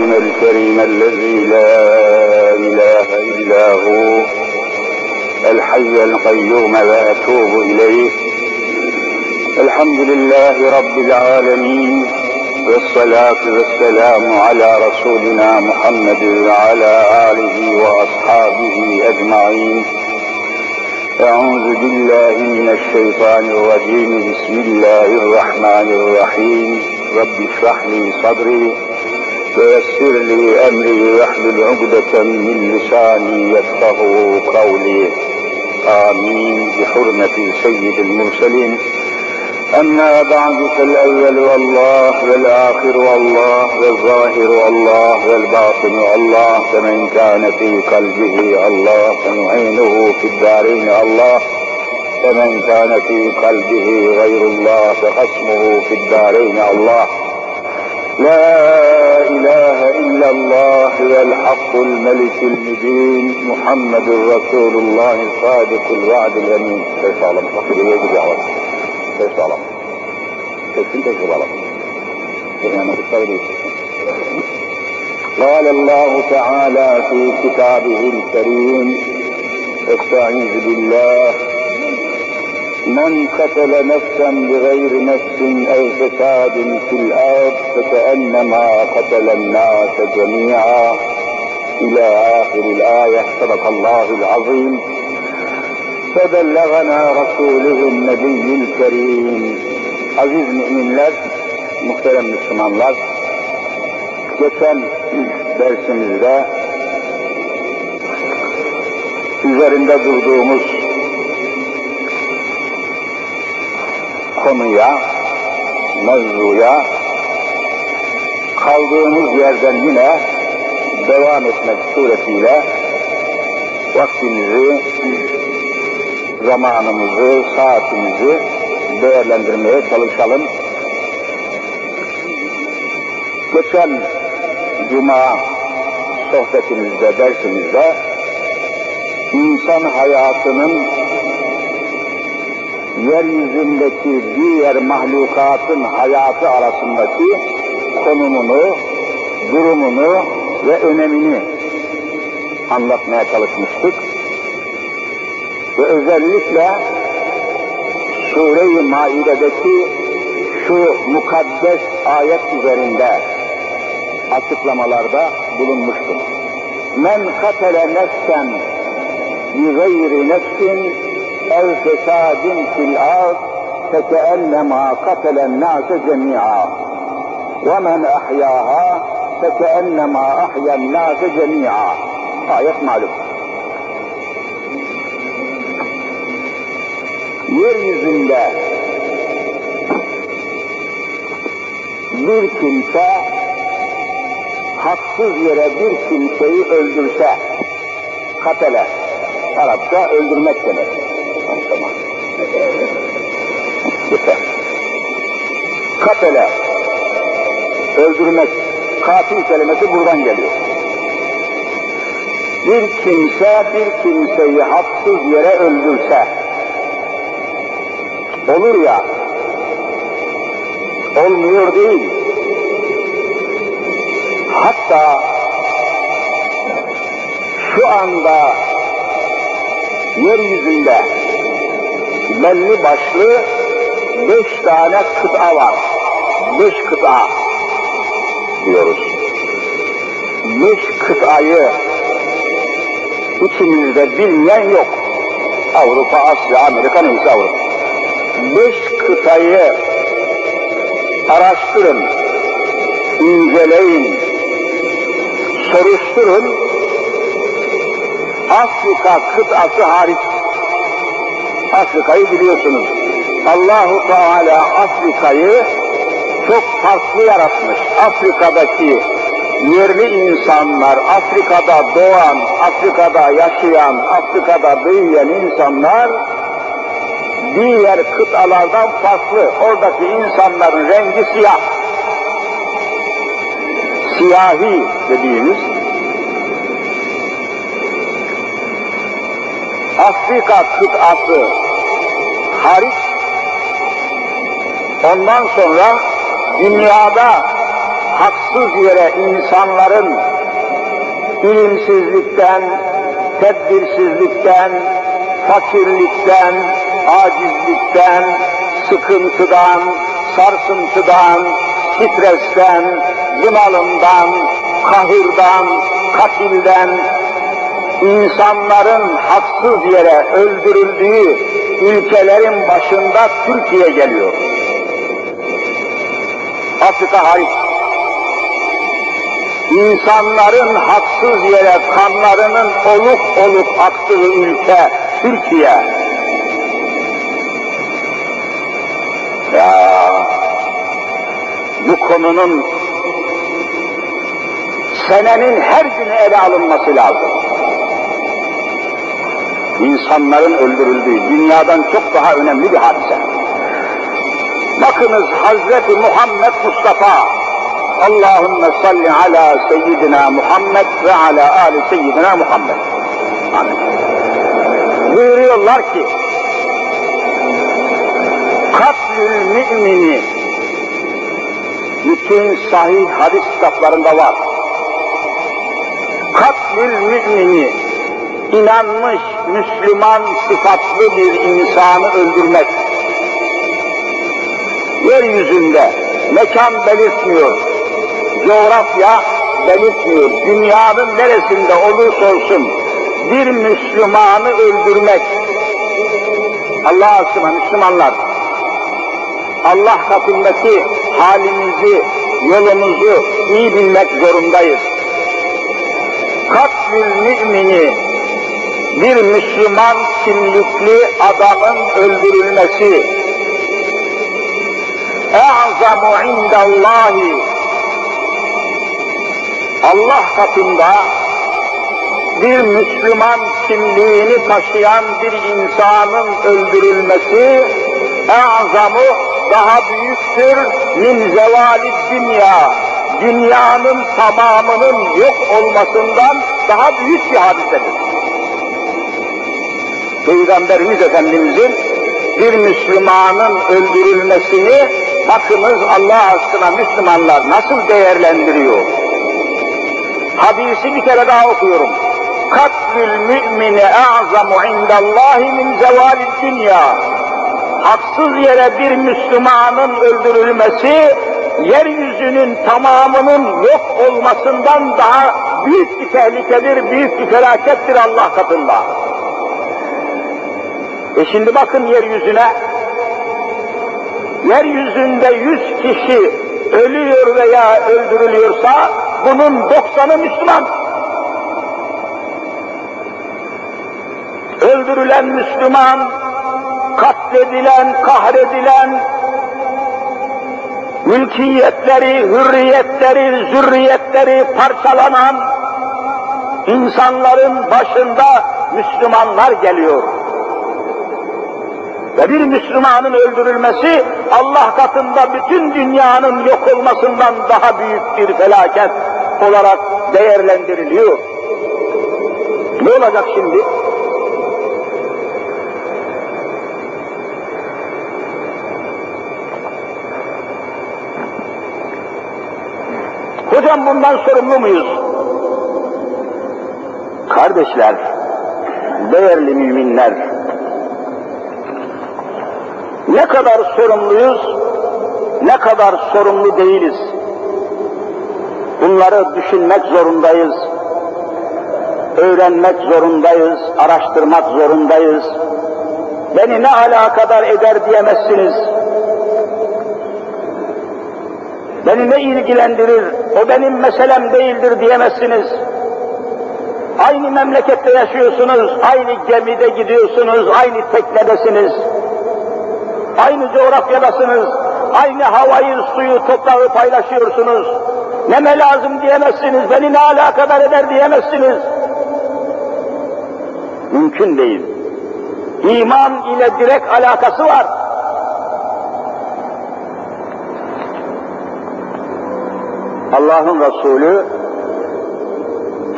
العظيم الكريم الذي لا إله إلا هو الحي القيوم وأتوب إليه. الحمد لله رب العالمين والصلاة والسلام على رسولنا محمد وعلى آله وأصحابه أجمعين. أعوذ بالله من الشيطان الرجيم. بسم الله الرحمن الرحيم. رب اشرح لي صدري. ويسر لي أمري واحلل عقدة من لساني يفقه قولي. آمين. بحرمة سيد المرسلين. أما بعد فالأول والله والآخر والله والظاهر والله والباطن والله فمن كان في قلبه الله فنعينه في الدارين الله. فمن كان في قلبه غير الله فخصمه في الدارين الله. لا إله إلا الله والحق الملك المبين محمد رسول الله الصادق الوعد الأمين. كيف أعلم فقد يجب يعلم كيف أعلم كيف كيف أعلم يعني قال الله تعالى في كتابه الكريم استعيذ بالله من قتل نفسا بغير نفس او فساد في الارض فكانما قتل الناس جميعا الى اخر الايه صدق الله العظيم فبلغنا رسوله النبي الكريم aziz müminler, muhterem Müslümanlar, geçen dersimizde üzerinde durduğumuz konuya, mevzuya kaldığımız yerden yine devam etmek suretiyle vaktimizi, zamanımızı, saatimizi değerlendirmeye çalışalım. Geçen Cuma sohbetimizde, dersimizde insan hayatının yeryüzündeki diğer mahlukatın hayatı arasındaki konumunu, durumunu ve önemini anlatmaya çalışmıştık. Ve özellikle Sure-i Maide'deki şu mukaddes ayet üzerinde açıklamalarda bulunmuştum. Men katele nefsen bi gayri nefsin ev fesadin fil ard katelen nâse cemî'â ve men ahyâhâ fekeennemâ ahyen nâse cemî'â ayet malum. yeryüzünde bir kimse haksız yere bir kimseyi öldürse, katele, Arapça öldürmek demek. Tamam. Yeter. Katele, öldürmek, katil kelimesi buradan geliyor. Bir kimse bir kimseyi haksız yere öldürse, olur ya, olmuyor değil. Hatta şu anda yeryüzünde belli başlı beş tane kıta var. Beş kıta diyoruz. Beş kıtayı içimizde bilmeyen yok. Avrupa, Asya, Amerika neyse Avrupa beş kıtayı araştırın, inceleyin, soruşturun. Afrika kıtası hariç, Afrika'yı biliyorsunuz. Allahu Teala Afrika'yı çok farklı yaratmış. Afrika'daki yerli insanlar, Afrika'da doğan, Afrika'da yaşayan, Afrika'da büyüyen insanlar diğer kıtalardan farklı. Oradaki insanların rengi siyah. Siyahi dediğimiz Afrika kıtası hariç ondan sonra dünyada haksız yere insanların ilimsizlikten, tedbirsizlikten, fakirlikten, acizlikten, sıkıntıdan, sarsıntıdan, stresten, bunalımdan, kahırdan, katilden, insanların haksız yere öldürüldüğü ülkelerin başında Türkiye geliyor. Afrika hariç. İnsanların haksız yere kanlarının oluk oluk aktığı ülke Türkiye. Ya bu konunun senenin her günü ele alınması lazım. İnsanların öldürüldüğü dünyadan çok daha önemli bir hadise. Bakınız Hazreti Muhammed Mustafa Allahümme salli ala seyyidina Muhammed ve ala ali seyyidina Muhammed. Amin. Buyuruyorlar ki katlül mümini bütün sahih hadis kitaplarında var. Katlül mümini inanmış Müslüman sıfatlı bir insanı öldürmek. Yeryüzünde mekan belirtmiyor, coğrafya belirtmiyor. Dünyanın neresinde olursa olsun bir Müslümanı öldürmek. Allah aşkına Müslümanlar, Allah katındaki halimizi, yolumuzu iyi bilmek zorundayız. Katlül mümini bir Müslüman kimlikli adamın öldürülmesi. E'zamu indallahi. Allah katında bir Müslüman kimliğini taşıyan bir insanın öldürülmesi e'zamu daha büyüktür. Min zevali dünya. Dünyanın tamamının yok olmasından daha büyük bir hadisedir. Peygamberimiz Efendimizin bir Müslümanın öldürülmesini bakınız Allah aşkına Müslümanlar nasıl değerlendiriyor? Hadisi bir kere daha okuyorum. Katlül mümini a'zamu indallahi min zevalid dünya. Haksız yere bir Müslümanın öldürülmesi, yeryüzünün tamamının yok olmasından daha büyük bir tehlikedir, büyük bir felakettir Allah katında. E şimdi bakın yeryüzüne, yeryüzünde yüz kişi ölüyor veya öldürülüyorsa, bunun doksanı Müslüman. Öldürülen Müslüman, katledilen, kahredilen, mülkiyetleri, hürriyetleri, zürriyetleri parçalanan insanların başında Müslümanlar geliyor. Ve bir Müslümanın öldürülmesi Allah katında bütün dünyanın yok olmasından daha büyük bir felaket olarak değerlendiriliyor. Ne olacak şimdi? Hocam bundan sorumlu muyuz? Kardeşler, değerli müminler, ne kadar sorumluyuz, ne kadar sorumlu değiliz. Bunları düşünmek zorundayız, öğrenmek zorundayız, araştırmak zorundayız. Beni ne alakadar eder diyemezsiniz. Beni ne ilgilendirir, o benim meselem değildir diyemezsiniz. Aynı memlekette yaşıyorsunuz, aynı gemide gidiyorsunuz, aynı teknedesiniz. Aynı coğrafyadasınız, aynı havayı, suyu, toprağı paylaşıyorsunuz. Neme lazım diyemezsiniz, beni ne alakadar eder diyemezsiniz. Mümkün değil. İman ile direkt alakası var. Allah'ın Resulü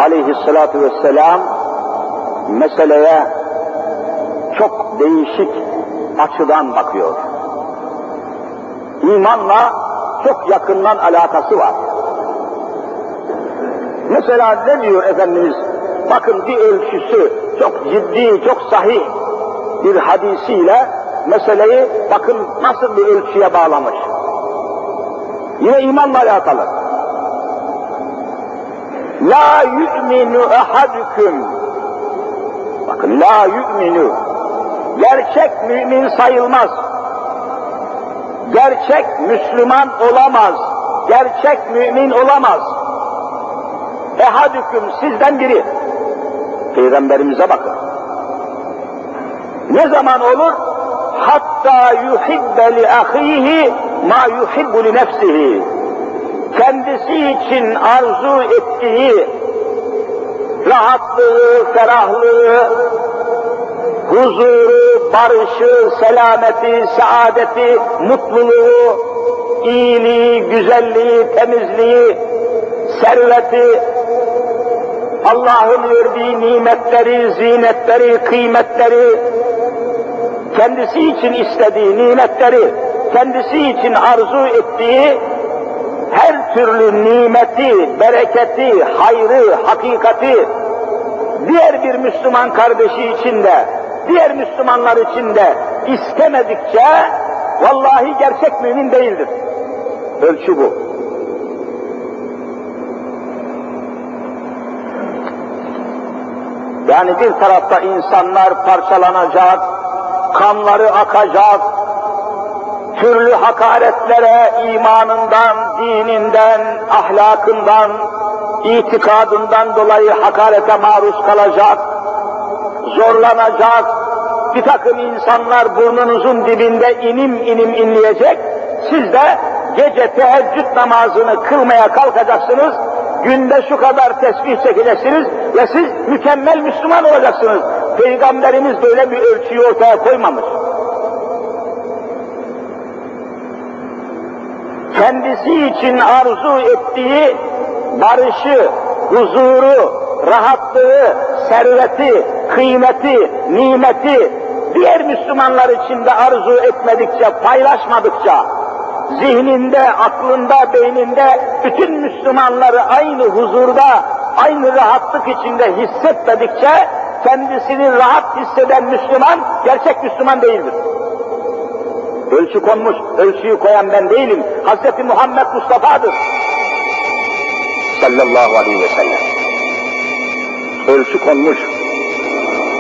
aleyhissalatu vesselam meseleye çok değişik açıdan bakıyor. İmanla çok yakından alakası var. Mesela ne diyor Efendimiz? Bakın bir ölçüsü çok ciddi, çok sahih bir hadisiyle meseleyi bakın nasıl bir ölçüye bağlamış. Yine imanla alakalı. La yu'minu ahadüküm. Bakın la yu'minu. Gerçek mümin sayılmaz. Gerçek Müslüman olamaz. Gerçek mümin olamaz. Ehadüküm sizden biri. Peygamberimize bakın. Ne zaman olur? Hatta yuhibbe li ahihi ma yuhibbu li nefsihi. Kendisi için arzu ettiği rahatlığı, ferahlığı, huzuru, barışı, selameti, saadeti, mutluluğu, iyiliği, güzelliği, temizliği, serveti, Allah'ın verdiği nimetleri, zinetleri, kıymetleri, kendisi için istediği nimetleri, kendisi için arzu ettiği her türlü nimeti, bereketi, hayrı, hakikati diğer bir Müslüman kardeşi için de, diğer Müslümanlar için de istemedikçe vallahi gerçek mümin değildir. Ölçü bu. Yani bir tarafta insanlar parçalanacak, kanları akacak, türlü hakaretlere imanından, dininden, ahlakından, itikadından dolayı hakarete maruz kalacak, zorlanacak, bir takım insanlar burnunuzun dibinde inim inim inleyecek, siz de gece teheccüd namazını kılmaya kalkacaksınız, günde şu kadar tesbih çekeceksiniz ve siz mükemmel Müslüman olacaksınız. Peygamberimiz böyle bir ölçüyü ortaya koymamış. Kendisi için arzu ettiği barışı, huzuru, rahatlığı, serveti, kıymeti, nimeti diğer Müslümanlar için de arzu etmedikçe, paylaşmadıkça, zihninde, aklında, beyninde bütün Müslümanları aynı huzurda, aynı rahatlık içinde hissetmedikçe kendisini rahat hisseden Müslüman gerçek Müslüman değildir. Ölçü konmuş, ölçüyü koyan ben değilim. Hz. Muhammed Mustafa'dır. Sallallahu aleyhi ve sellem Ölçü konmuş.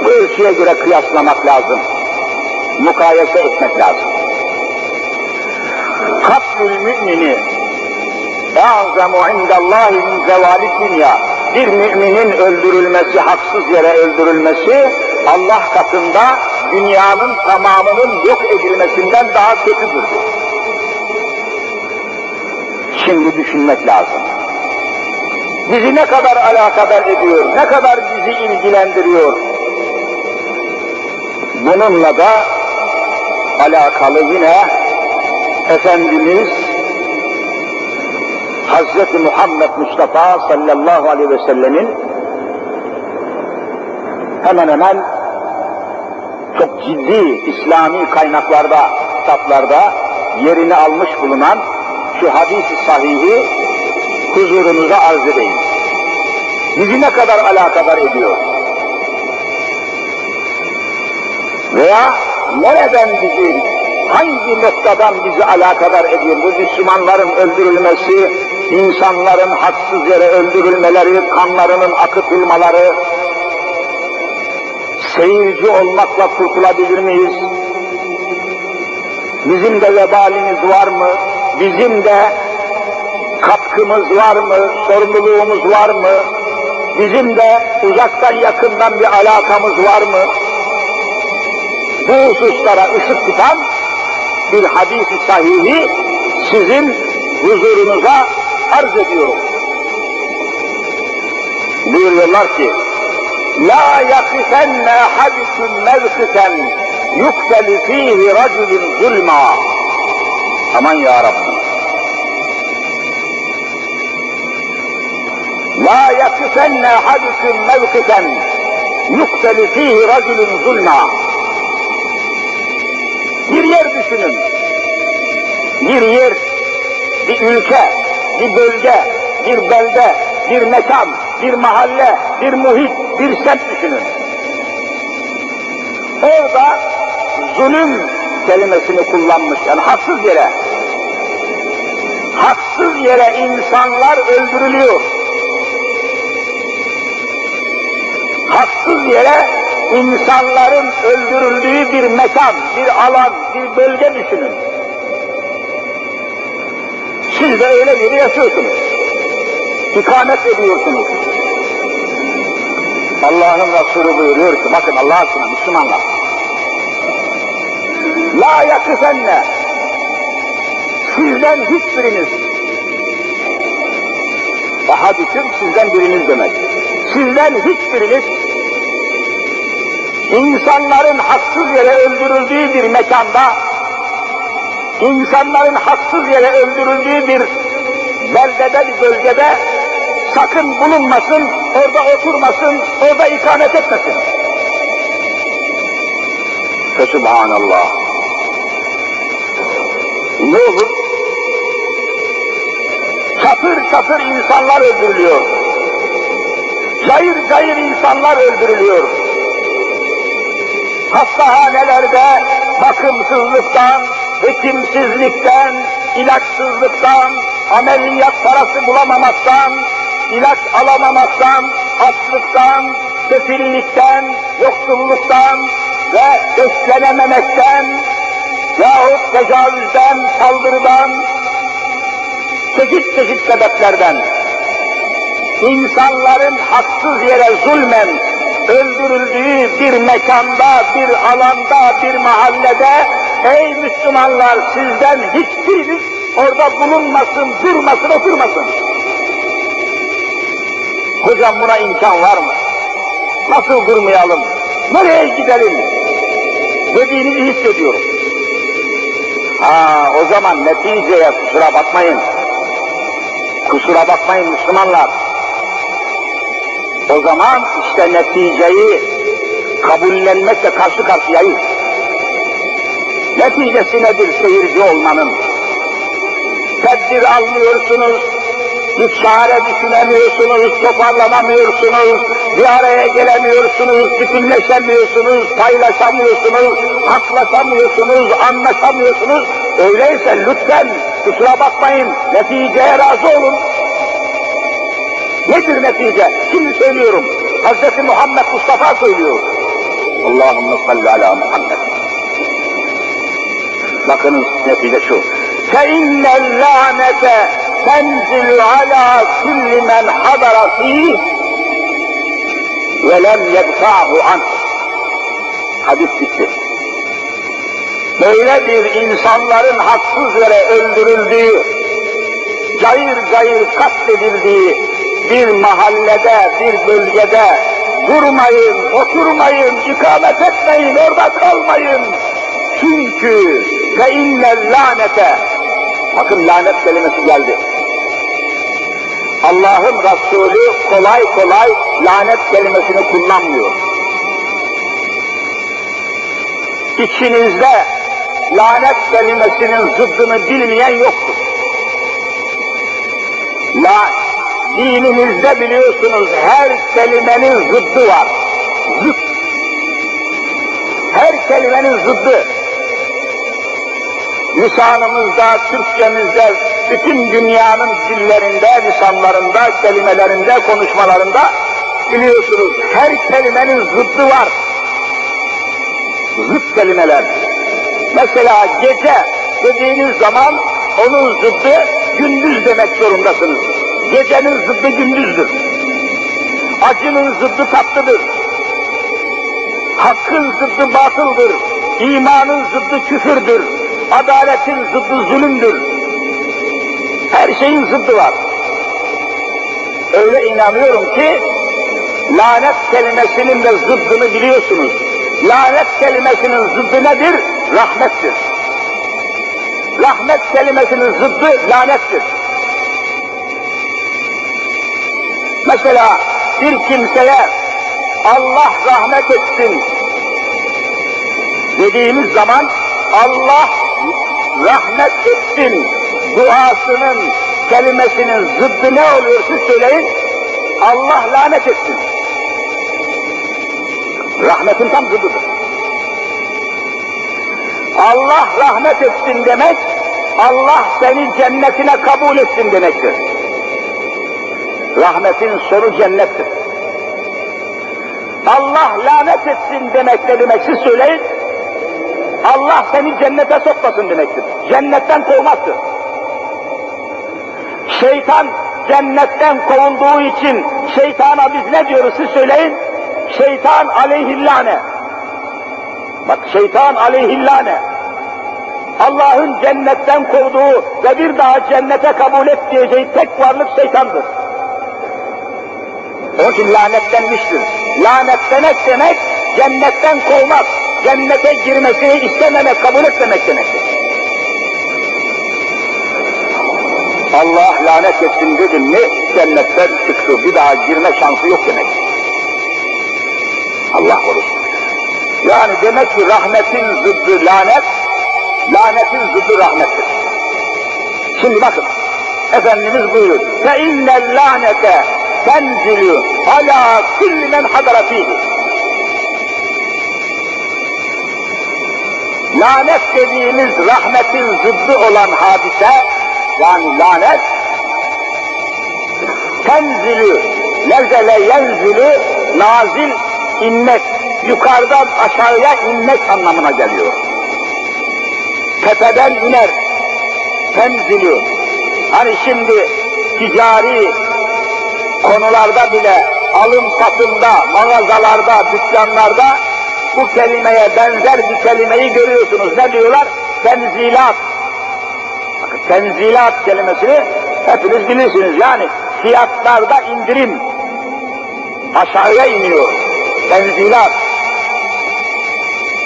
Bu ölçüye göre kıyaslamak lazım. Mukayese etmek lazım. Katlül mümini اَعْزَمُ عِنْدَ اللّٰهِ مِنْ زَوَالِ dünya. Bir müminin öldürülmesi, haksız yere öldürülmesi Allah katında dünyanın tamamının yok edilmesinden daha kötüdür. Şimdi düşünmek lazım. Bizi ne kadar alakadar ediyor, ne kadar bizi ilgilendiriyor. Bununla da alakalı yine Efendimiz Hz. Muhammed Mustafa sallallahu aleyhi ve sellemin hemen hemen çok ciddi İslami kaynaklarda, kitaplarda yerini almış bulunan şu hadis-i sahihi huzurunuza arz edeyim. Bizi ne kadar alakadar ediyor? Veya nereden bizi, hangi noktadan bizi alakadar ediyor? Bu Müslümanların öldürülmesi, insanların haksız yere öldürülmeleri, kanlarının akıtılmaları, seyirci olmakla kurtulabilir miyiz? Bizim de vebalimiz var mı? Bizim de katkımız var mı? Sorumluluğumuz var mı? Bizim de uzaktan yakından bir alakamız var mı? Bu hususlara ışık tutan bir hadis-i sahihi sizin huzurunuza arz ediyorum. Buyuruyorlar ki, La yakifenne ahadüküm mevkiten yukteli fihi raculun zulma. Aman ya Rabbi. La yakifenne ahadüküm mevkiten yukteli fihi raculun zulma. Bir yer düşünün. Bir yer, bir ülke, bir bölge, bir belde, bir mekan, bir mahalle, bir muhit, bir semt düşünün. Orada zulüm kelimesini kullanmış, yani haksız yere. Haksız yere insanlar öldürülüyor. Haksız yere insanların öldürüldüğü bir mekan, bir alan, bir bölge düşünün. Siz de öyle bir yaşıyorsunuz. İkamet ediyorsunuz. Allah'ın Resulü buyuruyor ki, bakın Allah aşkına Müslümanlar. La yakıfenne. Sizden hiçbiriniz. Ahadüküm sizden biriniz demek. Sizden hiçbiriniz insanların haksız yere öldürüldüğü bir mekanda, insanların haksız yere öldürüldüğü bir beldede, bir bölgede sakın bulunmasın, orada oturmasın, orada ikamet etmesin. Fesubhanallah. Ne olur? Çatır çatır insanlar öldürülüyor. Cayır cayır insanlar öldürülüyor. Hastahanelerde bakımsızlıktan, hekimsizlikten, ilaçsızlıktan, ameliyat parası bulamamaktan, ilaç alamamaktan, açlıktan, sefillikten, yoksulluktan ve beslenememekten yahut tecavüzden, saldırıdan, çeşit çeşit sebeplerden. İnsanların haksız yere zulmen öldürüldüğü bir mekanda, bir alanda, bir mahallede ey Müslümanlar sizden hiçbiriniz orada bulunmasın, durmasın, oturmasın. Hocam buna imkan var mı? Nasıl durmayalım? Nereye gidelim? Dediğinizi hissediyorum. Ha o zaman neticeye kusura bakmayın. Kusura bakmayın Müslümanlar. O zaman işte neticeyi kabullenmekle karşı karşıyayız. Neticesi nedir seyirci olmanın? Tedbir almıyorsunuz, bir çare düşünemiyorsunuz, toparlanamıyorsunuz, bir araya gelemiyorsunuz, bütünleşemiyorsunuz, paylaşamıyorsunuz, haklaşamıyorsunuz, anlaşamıyorsunuz. Öyleyse lütfen kusura bakmayın, neticeye razı olun. Nedir netice? Şimdi söylüyorum. Hz. Muhammed Mustafa söylüyor. Allahümme salli ala Muhammed. Bakınız netice şu. فَاِنَّ اللّٰنَةَ تَنْزِلُ عَلَى كُلِّ مَنْ حَضَرَ ف۪يهِ وَلَمْ يَدْفَعْهُ عَنْهُ Hadis bitti. Böyle bir insanların haksız yere öldürüldüğü, cayır cayır katledildiği bir mahallede, bir bölgede durmayın, oturmayın, ikamet etmeyin, orada kalmayın. Çünkü fe innel lanete bakın lanet kelimesi geldi. Allah'ın Resulü kolay kolay lanet kelimesini kullanmıyor. İçinizde lanet kelimesinin zıddını bilmeyen yoktur. La, dinimizde biliyorsunuz her kelimenin zıddı var. Zıt. Her kelimenin zıddı. Lisanımızda, Türkçemizde, bütün dünyanın dillerinde, lisanlarında, kelimelerinde, konuşmalarında biliyorsunuz her kelimenin zıddı var. Zıt kelimeler. Mesela gece dediğiniz zaman onun zıddı gündüz demek zorundasınız. Gecenin zıddı gündüzdür. Acının zıddı tatlıdır. Hakkın zıddı batıldır. İmanın zıddı küfürdür. Adaletin zıddı zulümdür. Her şeyin zıddı var. Öyle inanıyorum ki lanet kelimesinin de zıddını biliyorsunuz. Lanet kelimesinin zıddı nedir? Rahmettir. Rahmet kelimesinin zıddı lanettir. Mesela bir kimseye Allah rahmet etsin dediğimiz zaman Allah rahmet etsin duasının kelimesinin zıddı ne oluyor siz söyleyin? Allah lanet etsin. Rahmetin tam zıddıdır. Allah rahmet etsin demek, Allah seni cennetine kabul etsin demektir. Rahmetin sonu cennettir. Allah lanet etsin demek ne söyleyin. Allah seni cennete sokmasın demektir. Cennetten kovmaktır. Şeytan cennetten kovulduğu için şeytana biz ne diyoruz siz söyleyin. Şeytan aleyhillâne. Bak şeytan aleyhillâne. Allah'ın cennetten kovduğu ve bir daha cennete kabul etmeyeceği tek varlık şeytandır. Onun için lanetlenmiştir. Lanetlemek demek cennetten kovmak, cennete girmesini istememek, kabul etmemek demektir. Allah lanet etsin dedim mi cennetten çıktı, bir daha girme şansı yok demek. Allah korusun. Yani demek ki rahmetin zıddı lanet, lanetin zıddı rahmettir. Şimdi bakın, Efendimiz buyuruyor. Fe innel tenzilu ala kulli men hadara fihi. Lanet dediğimiz rahmetin zıddı olan hadise, yani lanet, tenzilü, lezele yenzilü, nazil, inmek, yukarıdan aşağıya inmek anlamına geliyor. Tepeden iner, tenzilü. Hani şimdi ticari konularda bile alım satımda, mağazalarda, dükkanlarda bu kelimeye benzer bir kelimeyi görüyorsunuz. Ne diyorlar? Tenzilat. Bakın tenzilat kelimesini hepiniz bilirsiniz. Yani fiyatlarda indirim aşağıya iniyor. Tenzilat.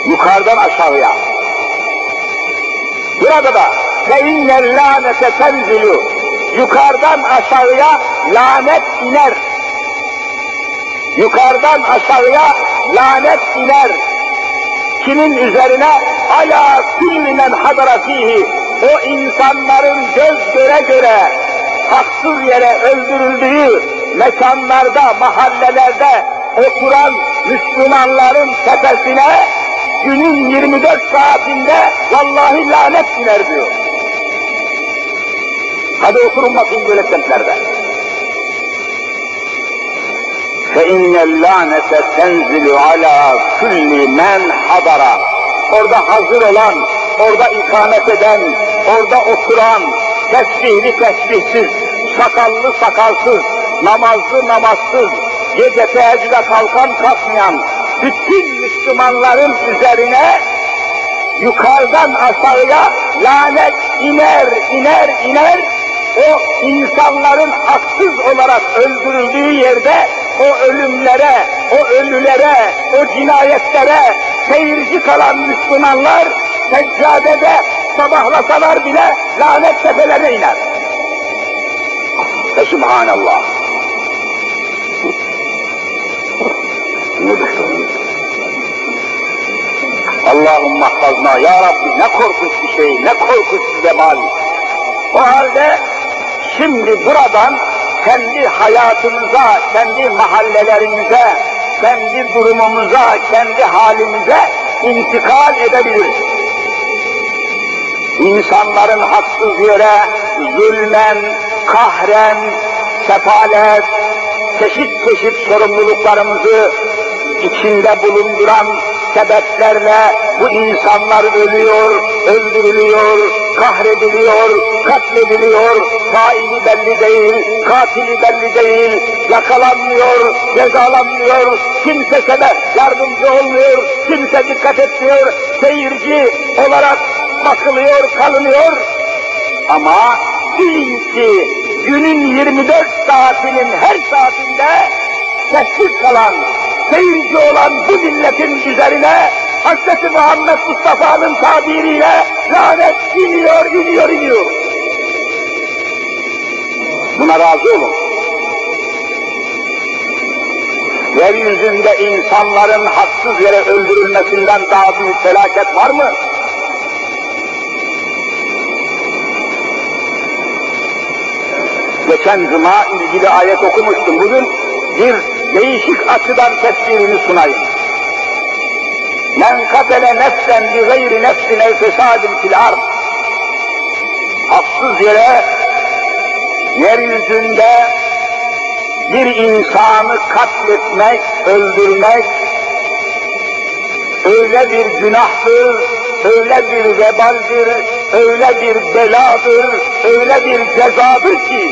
Yukarıdan aşağıya. Burada da ve innel lanete tenzilu yukarıdan aşağıya lanet iner. Yukarıdan aşağıya lanet iner. Kimin üzerine? Ala kulli men hadara fihi. O insanların göz göre göre haksız yere öldürüldüğü mekanlarda, mahallelerde oturan Müslümanların tepesine günün 24 saatinde vallahi lanet iner diyor. Hadi oturun bakayım böyle semtlerde. فَاِنَّ اللّٰنَةَ تَنْزِلُ عَلَى كُلِّ مَنْ حَضَرَ Orada hazır olan, orada ikamet eden, orada oturan, tesbihli tesbihsiz, sakallı sakalsız, namazlı namazsız, gece teheccüde kalkan kalkmayan, bütün Müslümanların üzerine yukarıdan aşağıya lanet iner, iner, iner, o insanların haksız olarak öldürüldüğü yerde o ölümlere, o ölülere, o cinayetlere seyirci kalan Müslümanlar seccadede sabahlasalar bile lanet tepelerine iner. Ve Subhanallah. Allahümme hafazna ya Rabbi ne korkunç bir şey, ne korkunç bir zemal. O halde şimdi buradan kendi hayatımıza, kendi mahallelerimize, kendi durumumuza, kendi halimize intikal edebiliriz. İnsanların haksız yere zulmen, kahren, sefalet, çeşit çeşit sorumluluklarımızı içinde bulunduran sebeplerle bu insanlar ölüyor, öldürülüyor, kahrediliyor, katlediliyor, faili belli değil, katili belli değil, yakalanmıyor, cezalanmıyor, kimse sebep yardımcı olmuyor, kimse dikkat etmiyor, seyirci olarak bakılıyor, kalınıyor. Ama bilin ki günün 24 saatinin her saatinde sessiz kalan, seyirci olan bu milletin üzerine Hz. Muhammed Mustafa'nın tabiriyle lanet iniyor, iniyor, iniyor. Buna razı olun. Yeryüzünde insanların haksız yere öldürülmesinden daha büyük felaket var mı? Geçen cuma ilgili ayet okumuştum. Bugün bir değişik açıdan tefsirini sunayım. Men katele nefsen bi gayri nefsin ev fesadin fil ard. Haksız yere yeryüzünde bir insanı katletmek, öldürmek öyle bir günahtır, öyle bir vebaldir, öyle bir beladır, öyle bir cezadır ki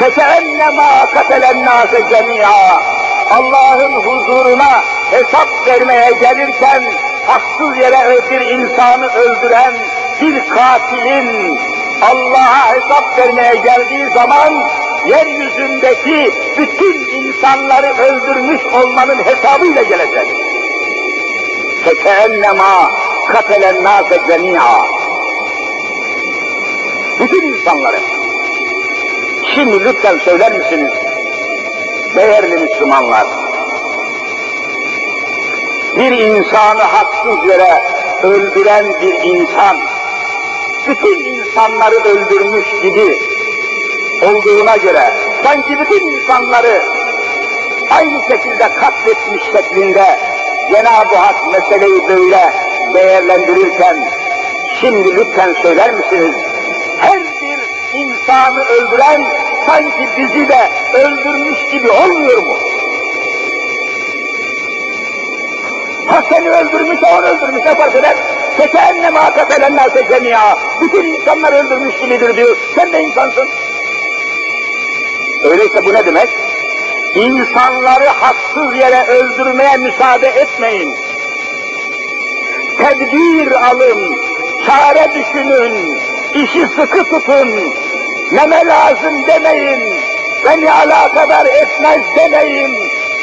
فَكَأَنَّمَا قَتَلَ النَّاسَ جَمِيعًا Allah'ın huzuruna hesap vermeye gelirken haksız yere bir insanı öldüren bir katilin Allah'a hesap vermeye geldiği zaman yeryüzündeki bütün insanları öldürmüş olmanın hesabıyla gelecek. Fekeennemâ katelen nâse cemî'â. Bütün insanları. Şimdi lütfen söyler misiniz? Değerli Müslümanlar, bir insanı haksız yere öldüren bir insan, bütün insanları öldürmüş gibi olduğuna göre, sanki bütün insanları aynı şekilde katletmiş şeklinde Cenab-ı Hak meseleyi böyle değerlendirirken, şimdi lütfen söyler misiniz? Her bir insanı öldüren sanki bizi de öldürmüş gibi olmuyor mu? Ha seni öldürmüş, onu öldürmüş ne fark eder? Fekenne ma kafelennâse cemiyâ. Bütün insanlar öldürmüş gibidir diyor. Sen de insansın. Öyleyse bu ne demek? İnsanları haksız yere öldürmeye müsaade etmeyin. Tedbir alın, çare düşünün, işi sıkı tutun, meme lazım demeyin, beni alakadar etmez demeyin,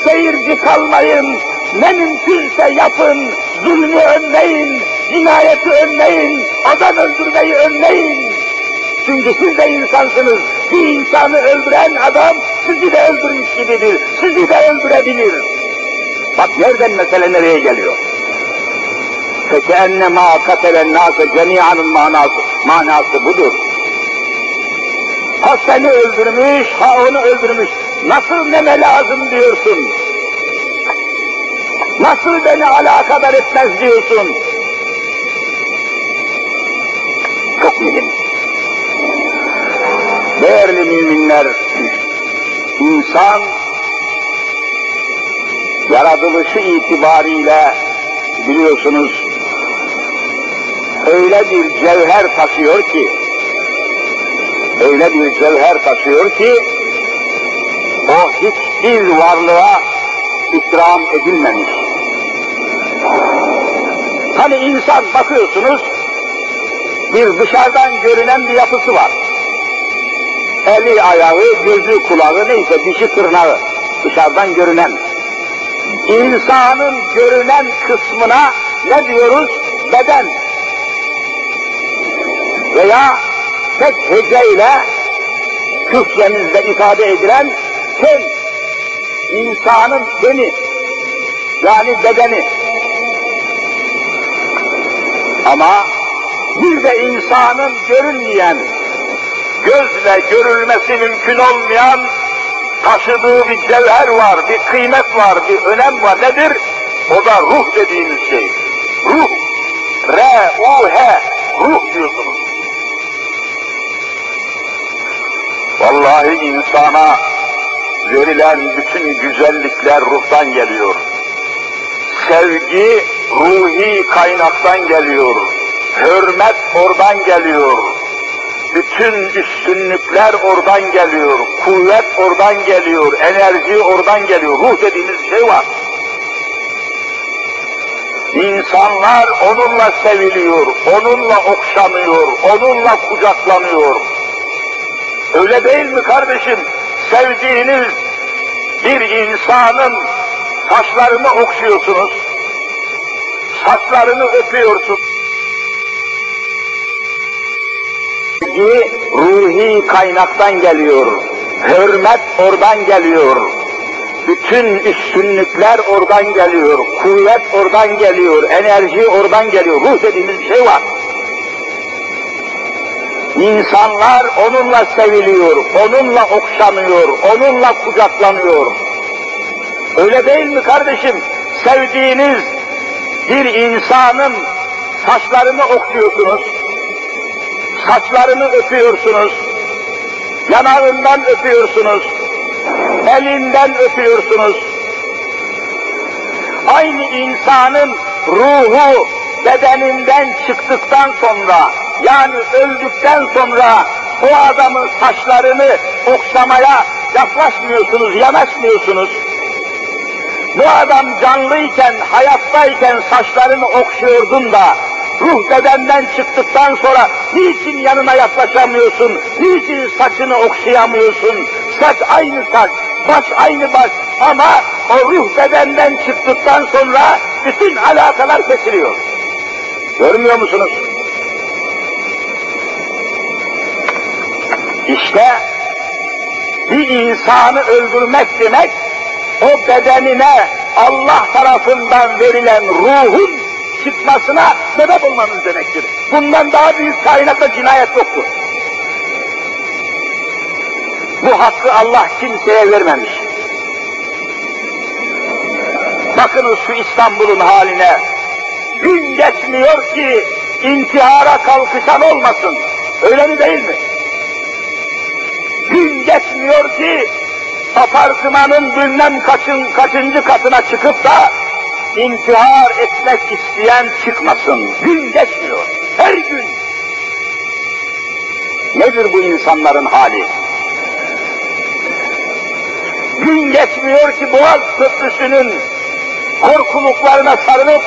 seyirci kalmayın, ne mümkünse yapın, zulmü önleyin, cinayeti önleyin, adam öldürmeyi önleyin. Çünkü siz de insansınız. Bir insanı öldüren adam sizi de öldürmüş gibidir. Sizi de öldürebilir. Bak nereden mesele nereye geliyor? Fekenne ma katelen nase cemiyanın manası, manası budur. Ha seni öldürmüş, ha onu öldürmüş. Nasıl neme lazım diyorsun? Nasıl beni alakadar etmez diyorsun? Çok mühim. Değerli müminler, insan yaratılışı itibariyle biliyorsunuz öyle bir cevher taşıyor ki öyle bir cevher taşıyor ki o hiçbir varlığa ikram edilmemiş. Hani insan bakıyorsunuz bir dışarıdan görünen bir yapısı var. Eli, ayağı, gözü, kulağı neyse dişi tırnağı dışarıdan görünen. İnsanın görünen kısmına ne diyoruz? Beden. Veya tek heceyle Türkçemizde ifade edilen ten. insanın beni yani bedeni. Ama bir de insanın görünmeyen, gözle görülmesi mümkün olmayan taşıdığı bir cevher var, bir kıymet var, bir önem var. Nedir? O da ruh dediğimiz şey. Ruh. R-U-H. Ruh diyorsunuz. Vallahi insana verilen bütün güzellikler ruhtan geliyor. Sevgi ruhi kaynaktan geliyor. Hürmet oradan geliyor. Bütün üstünlükler oradan geliyor. Kuvvet oradan geliyor. Enerji oradan geliyor. Ruh dediğimiz şey var. İnsanlar onunla seviliyor, onunla okşanıyor, onunla kucaklanıyor. Öyle değil mi kardeşim? Sevdiğiniz bir insanın saçlarını okşuyorsunuz, saçlarını öpüyorsunuz. Sevgi ruhi kaynaktan geliyor, hürmet oradan geliyor, bütün üstünlükler oradan geliyor, kuvvet oradan geliyor, enerji oradan geliyor, ruh dediğimiz şey var. İnsanlar onunla seviliyor, onunla okşanıyor, onunla kucaklanıyor. Öyle değil mi kardeşim? Sevdiğiniz bir insanın saçlarını okşuyorsunuz, saçlarını öpüyorsunuz, yanağından öpüyorsunuz, elinden öpüyorsunuz. Aynı insanın ruhu bedeninden çıktıktan sonra, yani öldükten sonra o adamın saçlarını okşamaya yaklaşmıyorsunuz, yanaşmıyorsunuz. Bu adam canlıyken, hayattayken saçlarını okşuyordun da, ruh bedenden çıktıktan sonra niçin yanına yaklaşamıyorsun, niçin saçını okşayamıyorsun? Saç aynı saç, baş aynı baş ama o ruh bedenden çıktıktan sonra bütün alakalar kesiliyor. Görmüyor musunuz? İşte bir insanı öldürmek demek, o bedenine Allah tarafından verilen ruhun çıkmasına sebep olmanız demektir. Bundan daha büyük kainatta cinayet yoktur. Bu hakkı Allah kimseye vermemiş. Bakınız şu İstanbul'un haline. Gün geçmiyor ki intihara kalkışan olmasın. Öyle mi değil mi? Gün geçmiyor ki apartmanın bilmem kaçın, kaçıncı katına çıkıp da intihar etmek isteyen çıkmasın. Gün geçmiyor. Her gün. Nedir bu insanların hali? Gün geçmiyor ki Boğaz Köprüsü'nün korkuluklarına sarılıp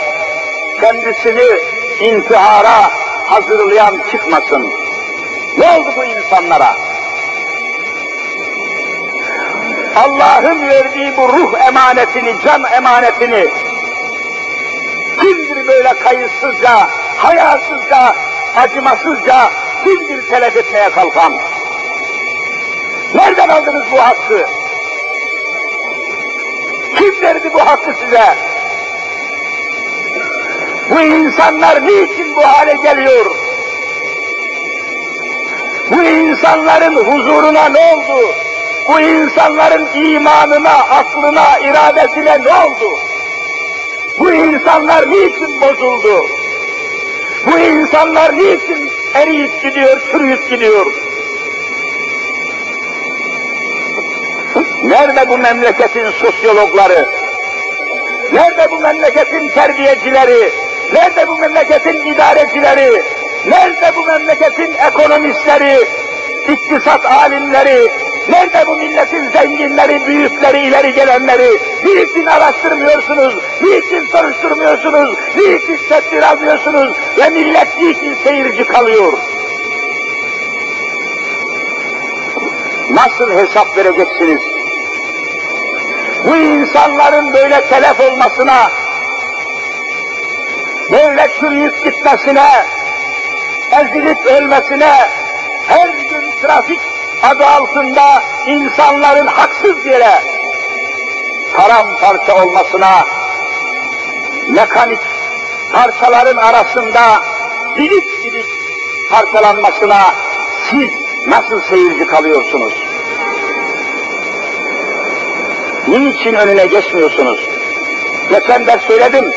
kendisini intihara hazırlayan çıkmasın. Ne oldu bu insanlara? Allah'ın verdiği bu ruh emanetini, can emanetini kimdir böyle kayıtsızca, hayasızca, acımasızca kimdir telef etmeye kalkan? Nereden aldınız bu hakkı? Kim verdi bu hakkı size? Bu insanlar niçin bu hale geliyor? Bu insanların huzuruna ne oldu? Bu insanların imanına, aklına, iradesine ne oldu? Bu insanlar niçin bozuldu? Bu insanlar niçin eriyip gidiyor, çürüyüp gidiyor? Nerede bu memleketin sosyologları? Nerede bu memleketin terbiyecileri? Nerede bu memleketin idarecileri? Nerede bu memleketin ekonomistleri, iktisat alimleri? Nerede bu milletin zenginleri, büyükleri, ileri gelenleri? Niçin araştırmıyorsunuz? Niçin soruşturmuyorsunuz? Niçin tedbir almıyorsunuz? Ve millet niçin seyirci kalıyor? Nasıl hesap vereceksiniz? Bu insanların böyle telef olmasına, böyle çürüyüp gitmesine, ezilip ölmesine, her gün trafik adı altında insanların haksız yere paramparça olmasına, mekanik parçaların arasında dilik dilik parçalanmasına siz nasıl seyirci kalıyorsunuz? Niçin önüne geçmiyorsunuz? Geçen ders söyledim.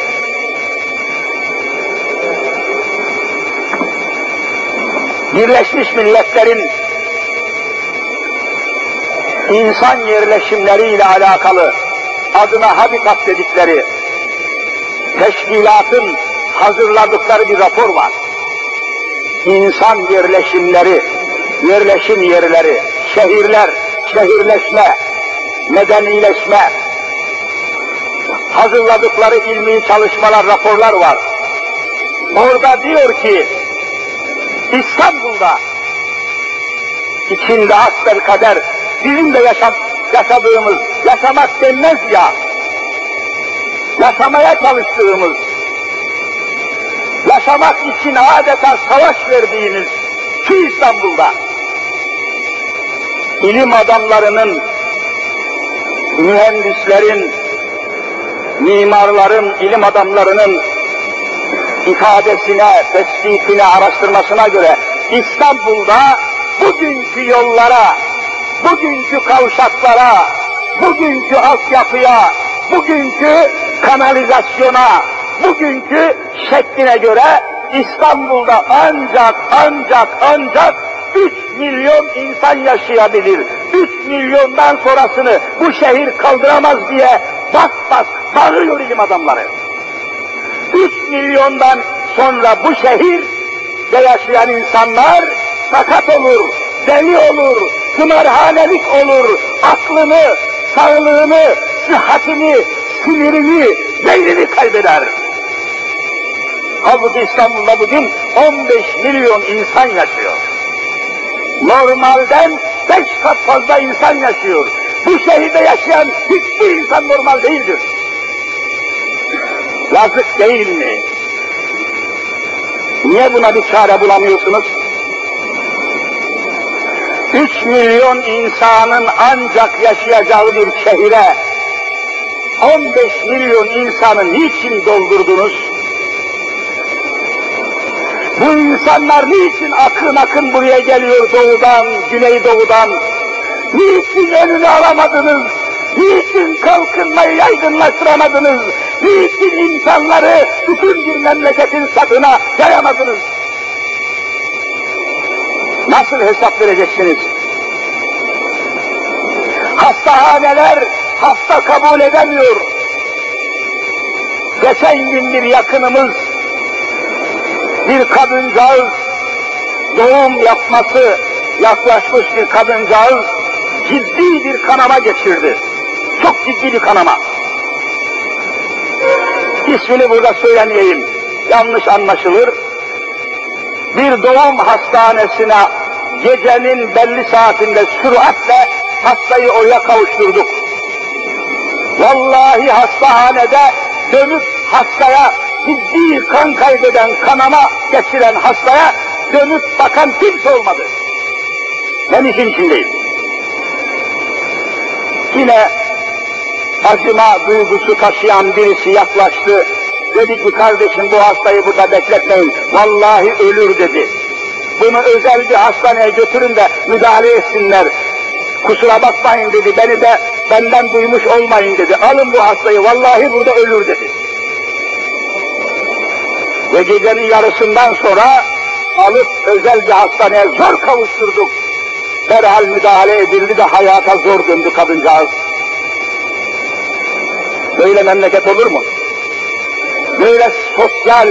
Birleşmiş Milletler'in insan yerleşimleriyle alakalı adına habitat dedikleri teşkilatın hazırladıkları bir rapor var. İnsan yerleşimleri, yerleşim yerleri, şehirler, şehirleşme, medenileşme, hazırladıkları ilmi çalışmalar, raporlar var. Orada diyor ki, İstanbul'da içinde asbel kader bizim de yaşam, yaşadığımız, yaşamak denmez ya, yaşamaya çalıştığımız, yaşamak için adeta savaş verdiğimiz şu İstanbul'da. İlim adamlarının, mühendislerin, mimarların, ilim adamlarının ifadesine, tespitine, araştırmasına göre İstanbul'da bugünkü yollara, bugünkü kavşaklara, bugünkü altyapıya, bugünkü kanalizasyona, bugünkü şekline göre İstanbul'da ancak ancak ancak 3 milyon insan yaşayabilir. 3 milyondan sonrasını bu şehir kaldıramaz diye bas bas bağırıyor ilim adamları. 3 milyondan sonra bu şehirde yaşayan insanlar sakat olur, deli olur, kumarhanelik olur, aklını, sağlığını, sıhhatini, sinirini, beynini kaybeder. Halbuki İstanbul'da bugün 15 milyon insan yaşıyor. Normalden 5 kat fazla insan yaşıyor. Bu şehirde yaşayan hiçbir insan normal değildir. Yazık değil mi? Niye buna bir çare bulamıyorsunuz? 3 milyon insanın ancak yaşayacağı bir şehire 15 milyon insanı niçin doldurdunuz? Bu insanlar niçin akın akın buraya geliyor doğudan, güneydoğudan? Niçin önünü alamadınız? Niçin kalkınmayı yaygınlaştıramadınız? Niçin insanları bütün bir memleketin satına yayamadınız? Nasıl hesap vereceksiniz? Hastahaneler hasta kabul edemiyor. Geçen gün bir yakınımız bir kadıncağız doğum yapması yaklaşmış bir kadıncağız ciddi bir kanama geçirdi. Çok ciddi bir kanama. İsmini burada söylemeyeyim. Yanlış anlaşılır. Bir doğum hastanesine gecenin belli saatinde süratle hastayı oraya kavuşturduk. Vallahi hastahanede dönüp hastaya ciddi kan kaybeden, kanama geçiren hastaya dönüp bakan kimse olmadı. Ben işin içindeyim. Yine acıma duygusu taşıyan birisi yaklaştı. Dedi ki kardeşim bu hastayı burada bekletmeyin. Vallahi ölür dedi. Bunu özel bir hastaneye götürün de müdahale etsinler. Kusura bakmayın dedi. Beni de benden duymuş olmayın dedi. Alın bu hastayı vallahi burada ölür dedi. Ve gecenin yarısından sonra alıp özel bir hastaneye zor kavuşturduk. Derhal müdahale edildi de hayata zor döndü kadıncağız. Böyle memleket olur mu? Böyle sosyal,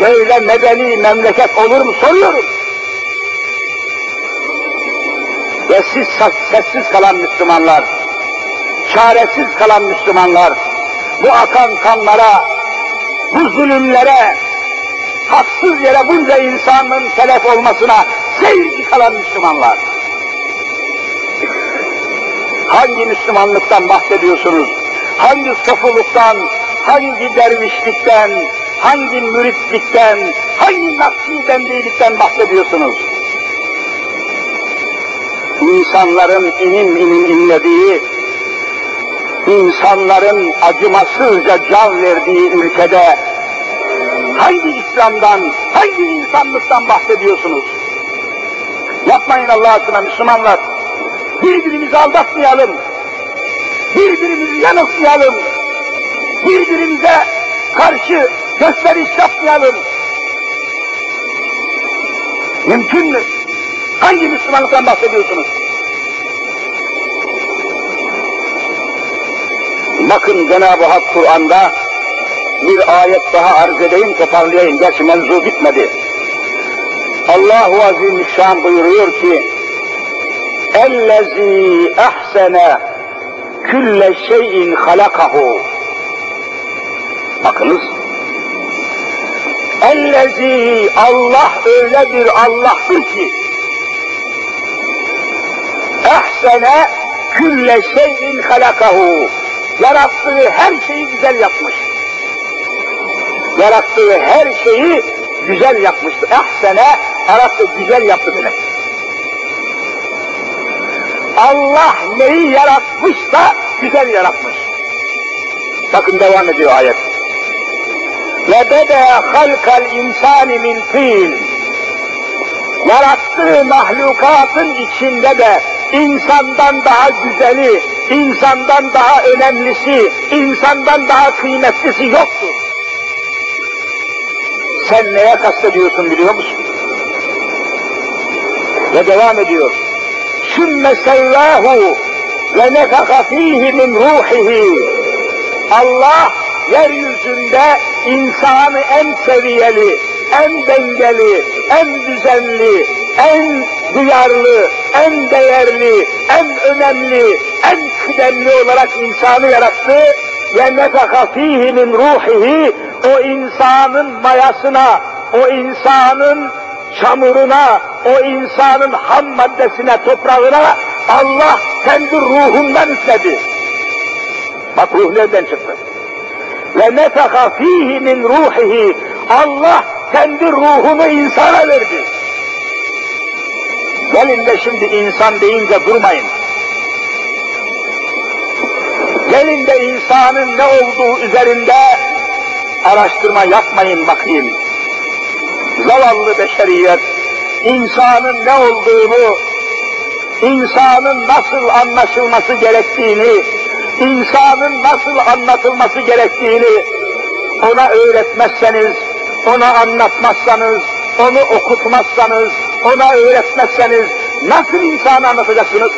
böyle medeni memleket olur mu soruyorum. Ve siz sessiz kalan Müslümanlar, çaresiz kalan Müslümanlar, bu akan kanlara, bu zulümlere, haksız yere bunca insanın telef olmasına seyirci kalan Müslümanlar. Hangi Müslümanlıktan bahsediyorsunuz? Hangi sofuluktan, hangi dervişlikten, hangi müritlikten, hangi nakşibendilikten bahsediyorsunuz? İnsanların inim inim inlediği, insanların acımasızca can verdiği ülkede hangi İslam'dan, hangi insanlıktan bahsediyorsunuz? Yapmayın Allah aşkına Müslümanlar. Birbirimizi aldatmayalım. Birbirimizi yanıltmayalım Birbirimize karşı gösteriş yapmayalım. Mümkün mü? Hangi Müslümanlıktan bahsediyorsunuz? Bakın Cenab-ı Hak Kur'an'da bir ayet daha arz edeyim, toparlayayım. Gerçi mevzu bitmedi. Allahu Azimüşşan buyuruyor ki, اَلَّذ۪ي اَحْسَنَ külle şeyin halakahu. Bakınız. Ellezi Allah öyle bir Allah'tır ki ehsene külle şeyin halakahu. Yarattığı her şeyi güzel yapmış. Yarattığı her şeyi güzel yapmıştır. Ehsene Arapça güzel yaptı demek. Allah neyi yaratmışsa güzel yaratmış. Bakın devam ediyor ayet. Ve bede halkal insani min tin. yarattığı mahlukatın içinde de insandan daha güzeli, insandan daha önemlisi, insandan daha kıymetlisi yoktur. Sen neye kastediyorsun biliyor musun? Ve devam ediyor. Sümme sevvâhu ve nefaka fîhi min ruhihi. Allah yeryüzünde insanı en seviyeli, en dengeli, en düzenli, en duyarlı, en değerli, en önemli, en kıdemli olarak insanı yarattı ve nefaka fihi min ruhihi o insanın mayasına, o insanın çamuruna, o insanın ham maddesine, toprağına Allah kendi ruhundan üfledi. Bak ruh nereden çıktı? Ve nefaka fihi min ruhihi Allah kendi ruhunu insana verdi. Gelin de şimdi insan deyince durmayın. Gelin de insanın ne olduğu üzerinde araştırma yapmayın bakayım. Zavallı beşeriyet, insanın ne olduğunu, insanın nasıl anlaşılması gerektiğini, insanın nasıl anlatılması gerektiğini ona öğretmezseniz, ona anlatmazsanız, onu okutmazsanız, ona öğretmezseniz nasıl insanı anlatacaksınız?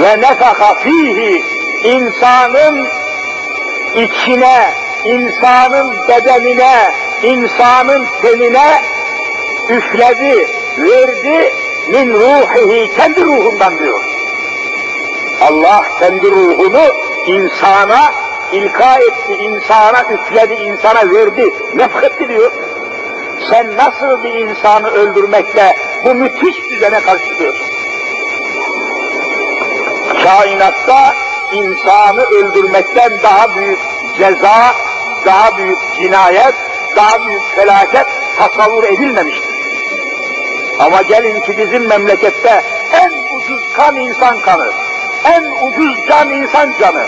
Ve nefaka fihi insanın içine, insanın bedenine, insanın tenine üfledi, verdi, min ruhihi, kendi ruhundan diyor. Allah kendi ruhunu insana ilka etti, insana üfledi, insana verdi, nefhetti diyor. Sen nasıl bir insanı öldürmekle bu müthiş düzene karşı çıkıyorsun? Kainatta insanı öldürmekten daha büyük ceza, daha büyük cinayet, daha büyük felaket tasavvur edilmemiştir. Ama gelin ki bizim memlekette en ucuz kan insan kanı, en ucuz can insan canı.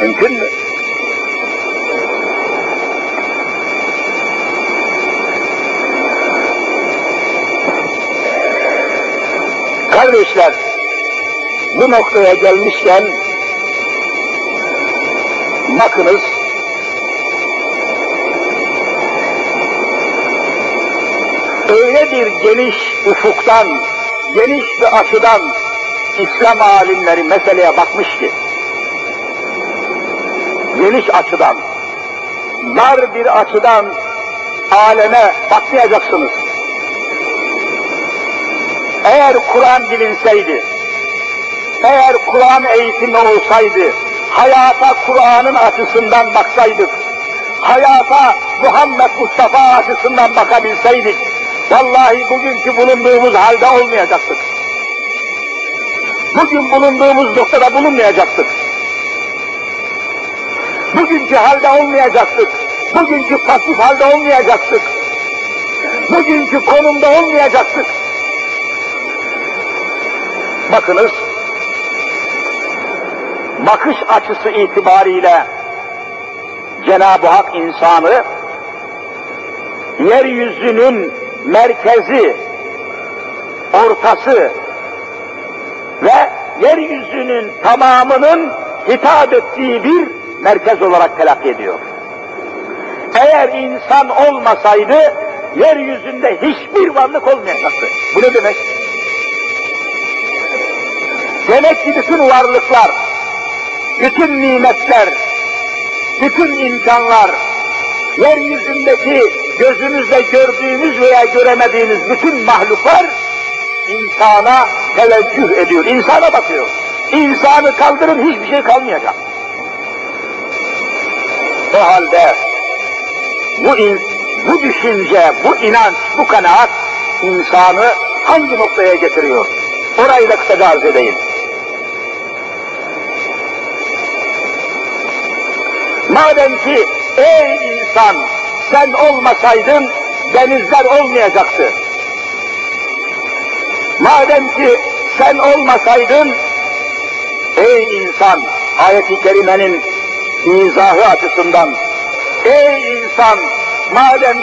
Mümkün mü? Kardeşler, bu noktaya gelmişken bakınız öyle bir geniş ufuktan, geniş bir açıdan İslam alimleri meseleye bakmış ki geniş açıdan, dar bir açıdan aleme bakmayacaksınız. Eğer Kur'an bilinseydi, eğer Kur'an eğitimi olsaydı, hayata Kur'an'ın açısından baksaydık, hayata Muhammed Mustafa açısından bakabilseydik, vallahi bugünkü bulunduğumuz halde olmayacaktık. Bugün bulunduğumuz noktada bulunmayacaktık. Bugünkü halde olmayacaktık. Bugünkü pasif halde olmayacaktık. Bugünkü konumda olmayacaktık. Bakınız, bakış açısı itibariyle Cenab-ı Hak insanı yeryüzünün merkezi, ortası yeryüzünün tamamının hitap ettiği bir merkez olarak telakki ediyor. Eğer insan olmasaydı yeryüzünde hiçbir varlık olmayacaktı. Bu ne demek? Demek ki bütün varlıklar, bütün nimetler, bütün imkanlar, yeryüzündeki gözünüzle gördüğünüz veya göremediğiniz bütün mahluklar insana teveccüh ediyor, insana bakıyor. İnsanı kaldırın hiçbir şey kalmayacak. O halde bu, in, bu düşünce, bu inanç, bu kanaat insanı hangi noktaya getiriyor? Orayı da kısaca arz edeyim. Madem ki ey insan sen olmasaydın denizler olmayacaktı. Madem ki sen olmasaydın ey insan ayet-i kerimenin izahı açısından ey insan madem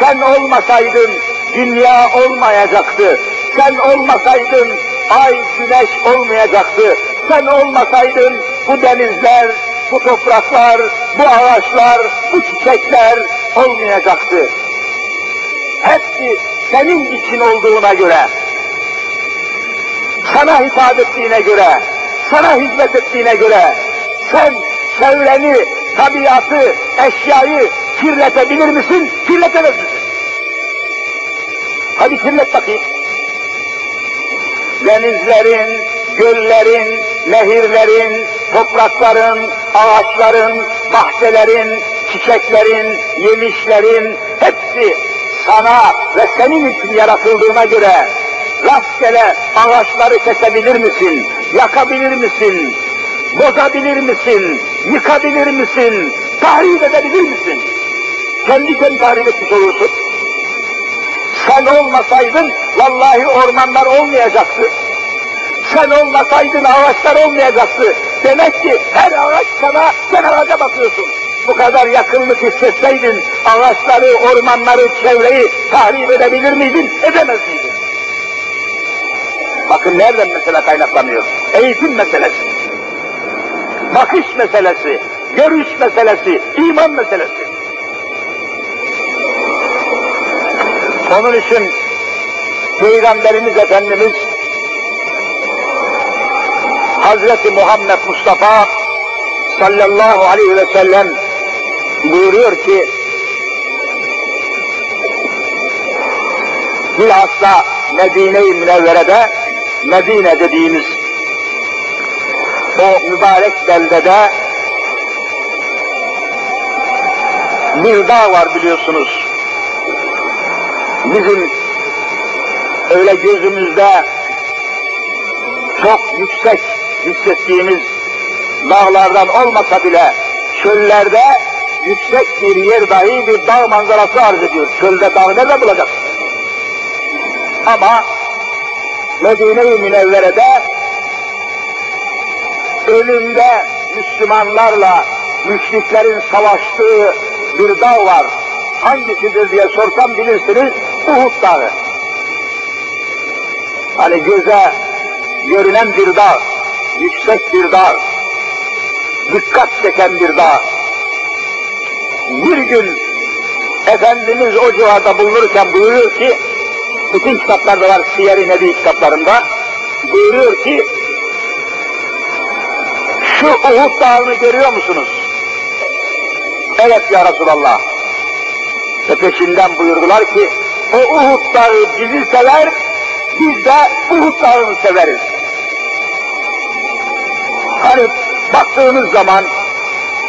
Sen olmasaydın dünya olmayacaktı. Sen olmasaydın ay, güneş olmayacaktı. Sen olmasaydın bu denizler, bu topraklar, bu ağaçlar, bu çiçekler olmayacaktı. Hepsi senin için olduğuna göre, sana hitap ettiğine göre, sana hizmet ettiğine göre, sen çevreni, tabiatı, eşyayı kirletebilir misin, kirletemez misin? Hadi kirlet bakayım. Denizlerin, göllerin, nehirlerin, toprakların, ağaçların, bahçelerin, çiçeklerin, yemişlerin hepsi sana ve senin için yaratıldığına göre rastgele ağaçları kesebilir misin, yakabilir misin, bozabilir misin, yıkabilir misin, tahrip edebilir misin? Kendi kendini tahrip etmiş olursun. Sen olmasaydın vallahi ormanlar olmayacaktı. Sen olmasaydın ağaçlar olmayacaktı. Demek ki her ağaç sana, sen ağaca bakıyorsun. Bu kadar yakınlık hissetseydin ağaçları, ormanları, çevreyi tahrip edebilir miydin, edemez miydin? Bakın nereden mesela kaynaklanıyor? Eğitim meselesi, bakış meselesi, görüş meselesi, iman meselesi. Onun için Peygamberimiz Efendimiz Hazreti Muhammed Mustafa sallallahu aleyhi ve sellem buyuruyor ki bilhassa Medine-i Münevvere'de Medine dediğimiz o mübarek beldede bir dağ var biliyorsunuz. Bizim öyle gözümüzde çok yüksek hissettiğimiz dağlardan olmasa bile çöllerde yüksek bir yer dahi bir dağ manzarası arz ediyor. Çölde dağ nerede bulacak? Ama Medine-i Münevvere'de önünde Müslümanlarla müşriklerin savaştığı bir dağ var. Hangisidir diye sorsam bilirsiniz Uhud Dağı. Hani göze görünen bir dağ, yüksek bir dağ, dikkat çeken bir dağ. Bir gün Efendimiz o civarda bulunurken buyuruyor ki, bütün kitaplarda var, Siyer-i Nebi kitaplarında, buyuruyor ki, şu Uhud dağını görüyor musunuz? Evet ya Resulallah. Ve peşinden buyurdular ki, o Uhud dağı bizi sever, biz de Uhud dağını severiz. Hani baktığınız zaman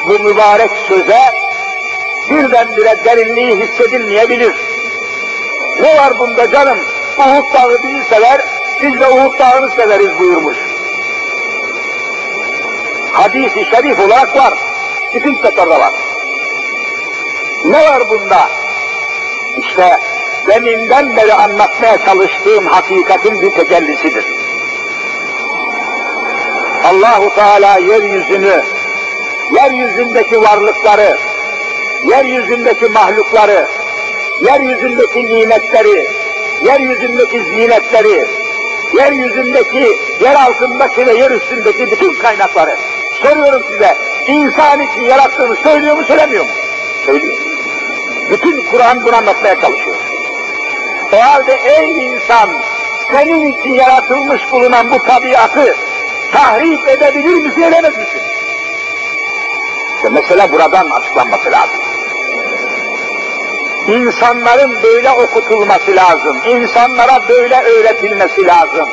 bu mübarek söze birdenbire derinliği hissedilmeyebilir. Ne var bunda canım? Uhud dağı bizi sever, biz de Uhud dağını severiz buyurmuş. Hadis-i şerif olarak var. Bütün kitaplarda var. Ne var bunda? İşte deminden beri anlatmaya çalıştığım hakikatin bir tecellisidir. Allahu Teala yeryüzünü, yeryüzündeki varlıkları, yeryüzündeki mahlukları, yeryüzündeki nimetleri, yeryüzündeki zinetleri, yeryüzündeki, yer altındaki ve yer üstündeki bütün kaynakları. Soruyorum size, insan için yarattığını söylüyor mu söylemiyor mu? Söylüyor. Bütün Kur'an bunu anlatmaya çalışıyor. O halde ey insan, senin için yaratılmış bulunan bu tabiatı tahrip edebilir misin, edemez misin? İşte mesele buradan açıklanması lazım. İnsanların böyle okutulması lazım. İnsanlara böyle öğretilmesi lazım.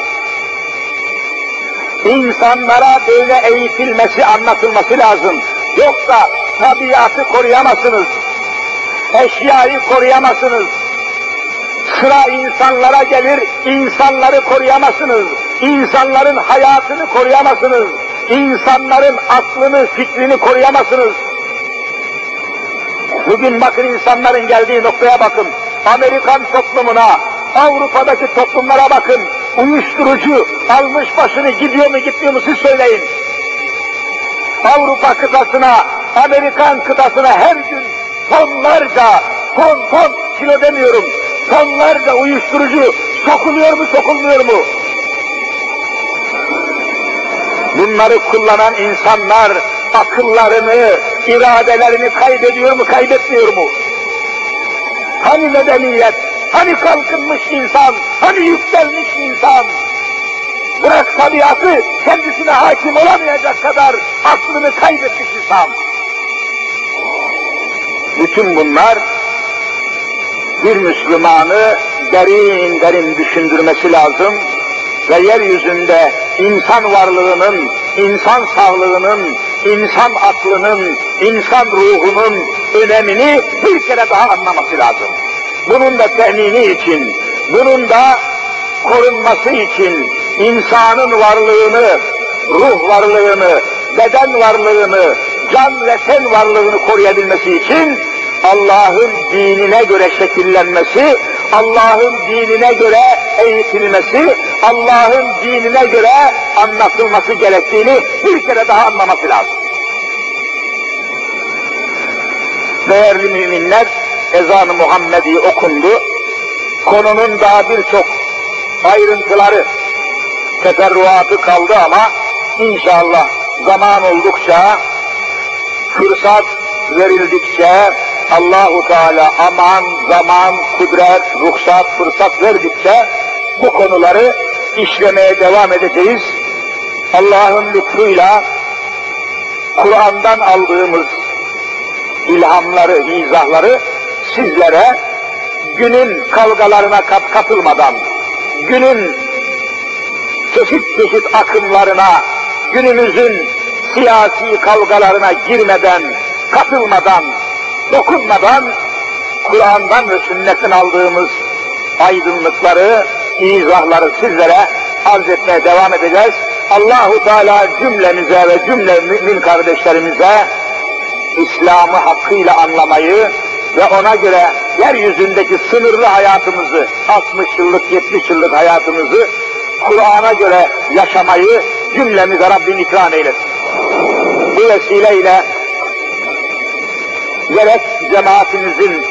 İnsanlara böyle eğitilmesi, anlatılması lazım. Yoksa tabiatı koruyamazsınız. Eşyayı koruyamazsınız. Sıra insanlara gelir, insanları koruyamazsınız. İnsanların hayatını koruyamazsınız. İnsanların aklını, fikrini koruyamazsınız. Bugün bakın insanların geldiği noktaya bakın. Amerikan toplumuna, Avrupa'daki toplumlara bakın. Uyuşturucu almış başını gidiyor mu gitmiyor mu siz söyleyin. Avrupa kıtasına, Amerikan kıtasına her gün tonlarca, ton ton kilo demiyorum. Tonlarca uyuşturucu sokuluyor mu sokulmuyor mu? Bunları kullanan insanlar akıllarını, iradelerini kaybediyor mu, kaybetmiyor mu? Hani medeniyet, hani kalkınmış insan, hani yükselmiş insan? Bırak tabiatı kendisine hakim olamayacak kadar aklını kaybetmiş insan. Bütün bunlar bir Müslümanı derin derin düşündürmesi lazım ve yeryüzünde insan varlığının, insan sağlığının, insan aklının, insan ruhunun önemini bir kere daha anlaması lazım. Bunun da temini için, bunun da korunması için insanın varlığını, ruh varlığını, beden varlığını, can ve ten varlığını koruyabilmesi için Allah'ın dinine göre şekillenmesi, Allah'ın dinine göre eğitilmesi, Allah'ın dinine göre anlatılması gerektiğini bir kere daha anlaması lazım. Değerli müminler, ezan-ı Muhammedi okundu. Konunun daha birçok ayrıntıları, teferruatı kaldı ama inşallah zaman oldukça, fırsat verildikçe, Allahu Teala aman, zaman, kudret, ruhsat, fırsat verdikçe bu konuları işlemeye devam edeceğiz. Allah'ın lütfuyla Kur'an'dan aldığımız ilhamları, izahları sizlere günün kavgalarına kat katılmadan, günün çeşit çeşit akımlarına, günümüzün siyasi kavgalarına girmeden, katılmadan, dokunmadan Kur'an'dan ve sünnetten aldığımız aydınlıkları, izahları sizlere arz etmeye devam edeceğiz. Allahu Teala cümlemize ve cümle mümin kardeşlerimize İslam'ı hakkıyla anlamayı ve ona göre yeryüzündeki sınırlı hayatımızı, 60 yıllık, 70 yıllık hayatımızı Kur'an'a göre yaşamayı cümlemize Rabbim ikram eylesin. Bu vesileyle gerek cemaatimizin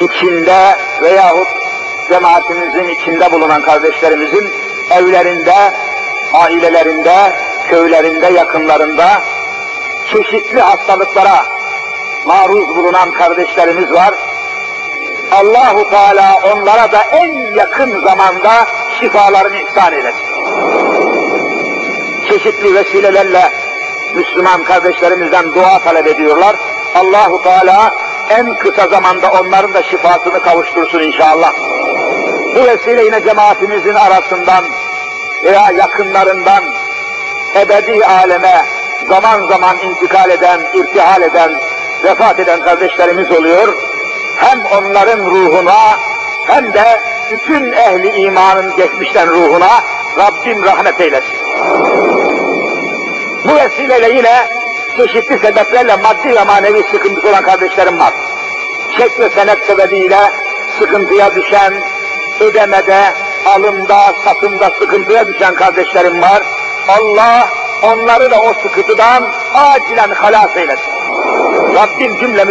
içinde veyahut cemaatimizin içinde bulunan kardeşlerimizin evlerinde, ailelerinde, köylerinde, yakınlarında çeşitli hastalıklara maruz bulunan kardeşlerimiz var. Allahu Teala onlara da en yakın zamanda şifalarını ihsan eylesin. Çeşitli vesilelerle Müslüman kardeşlerimizden dua talep ediyorlar. Allahu Teala en kısa zamanda onların da şifasını kavuştursun inşallah. Bu vesile yine cemaatimizin arasından veya yakınlarından ebedi aleme zaman zaman intikal eden, irtihal eden, vefat eden kardeşlerimiz oluyor. Hem onların ruhuna hem de bütün ehli imanın geçmişten ruhuna Rabbim rahmet eylesin. Bu vesileyle yine çeşitli sebeplerle maddi ve manevi sıkıntısı olan kardeşlerim var. Çek ve senet sebebiyle sıkıntıya düşen, ödemede, alımda, satımda sıkıntıya düşen kardeşlerim var. Allah onları da o sıkıntıdan acilen halas eylesin. Rabbim cümlemizi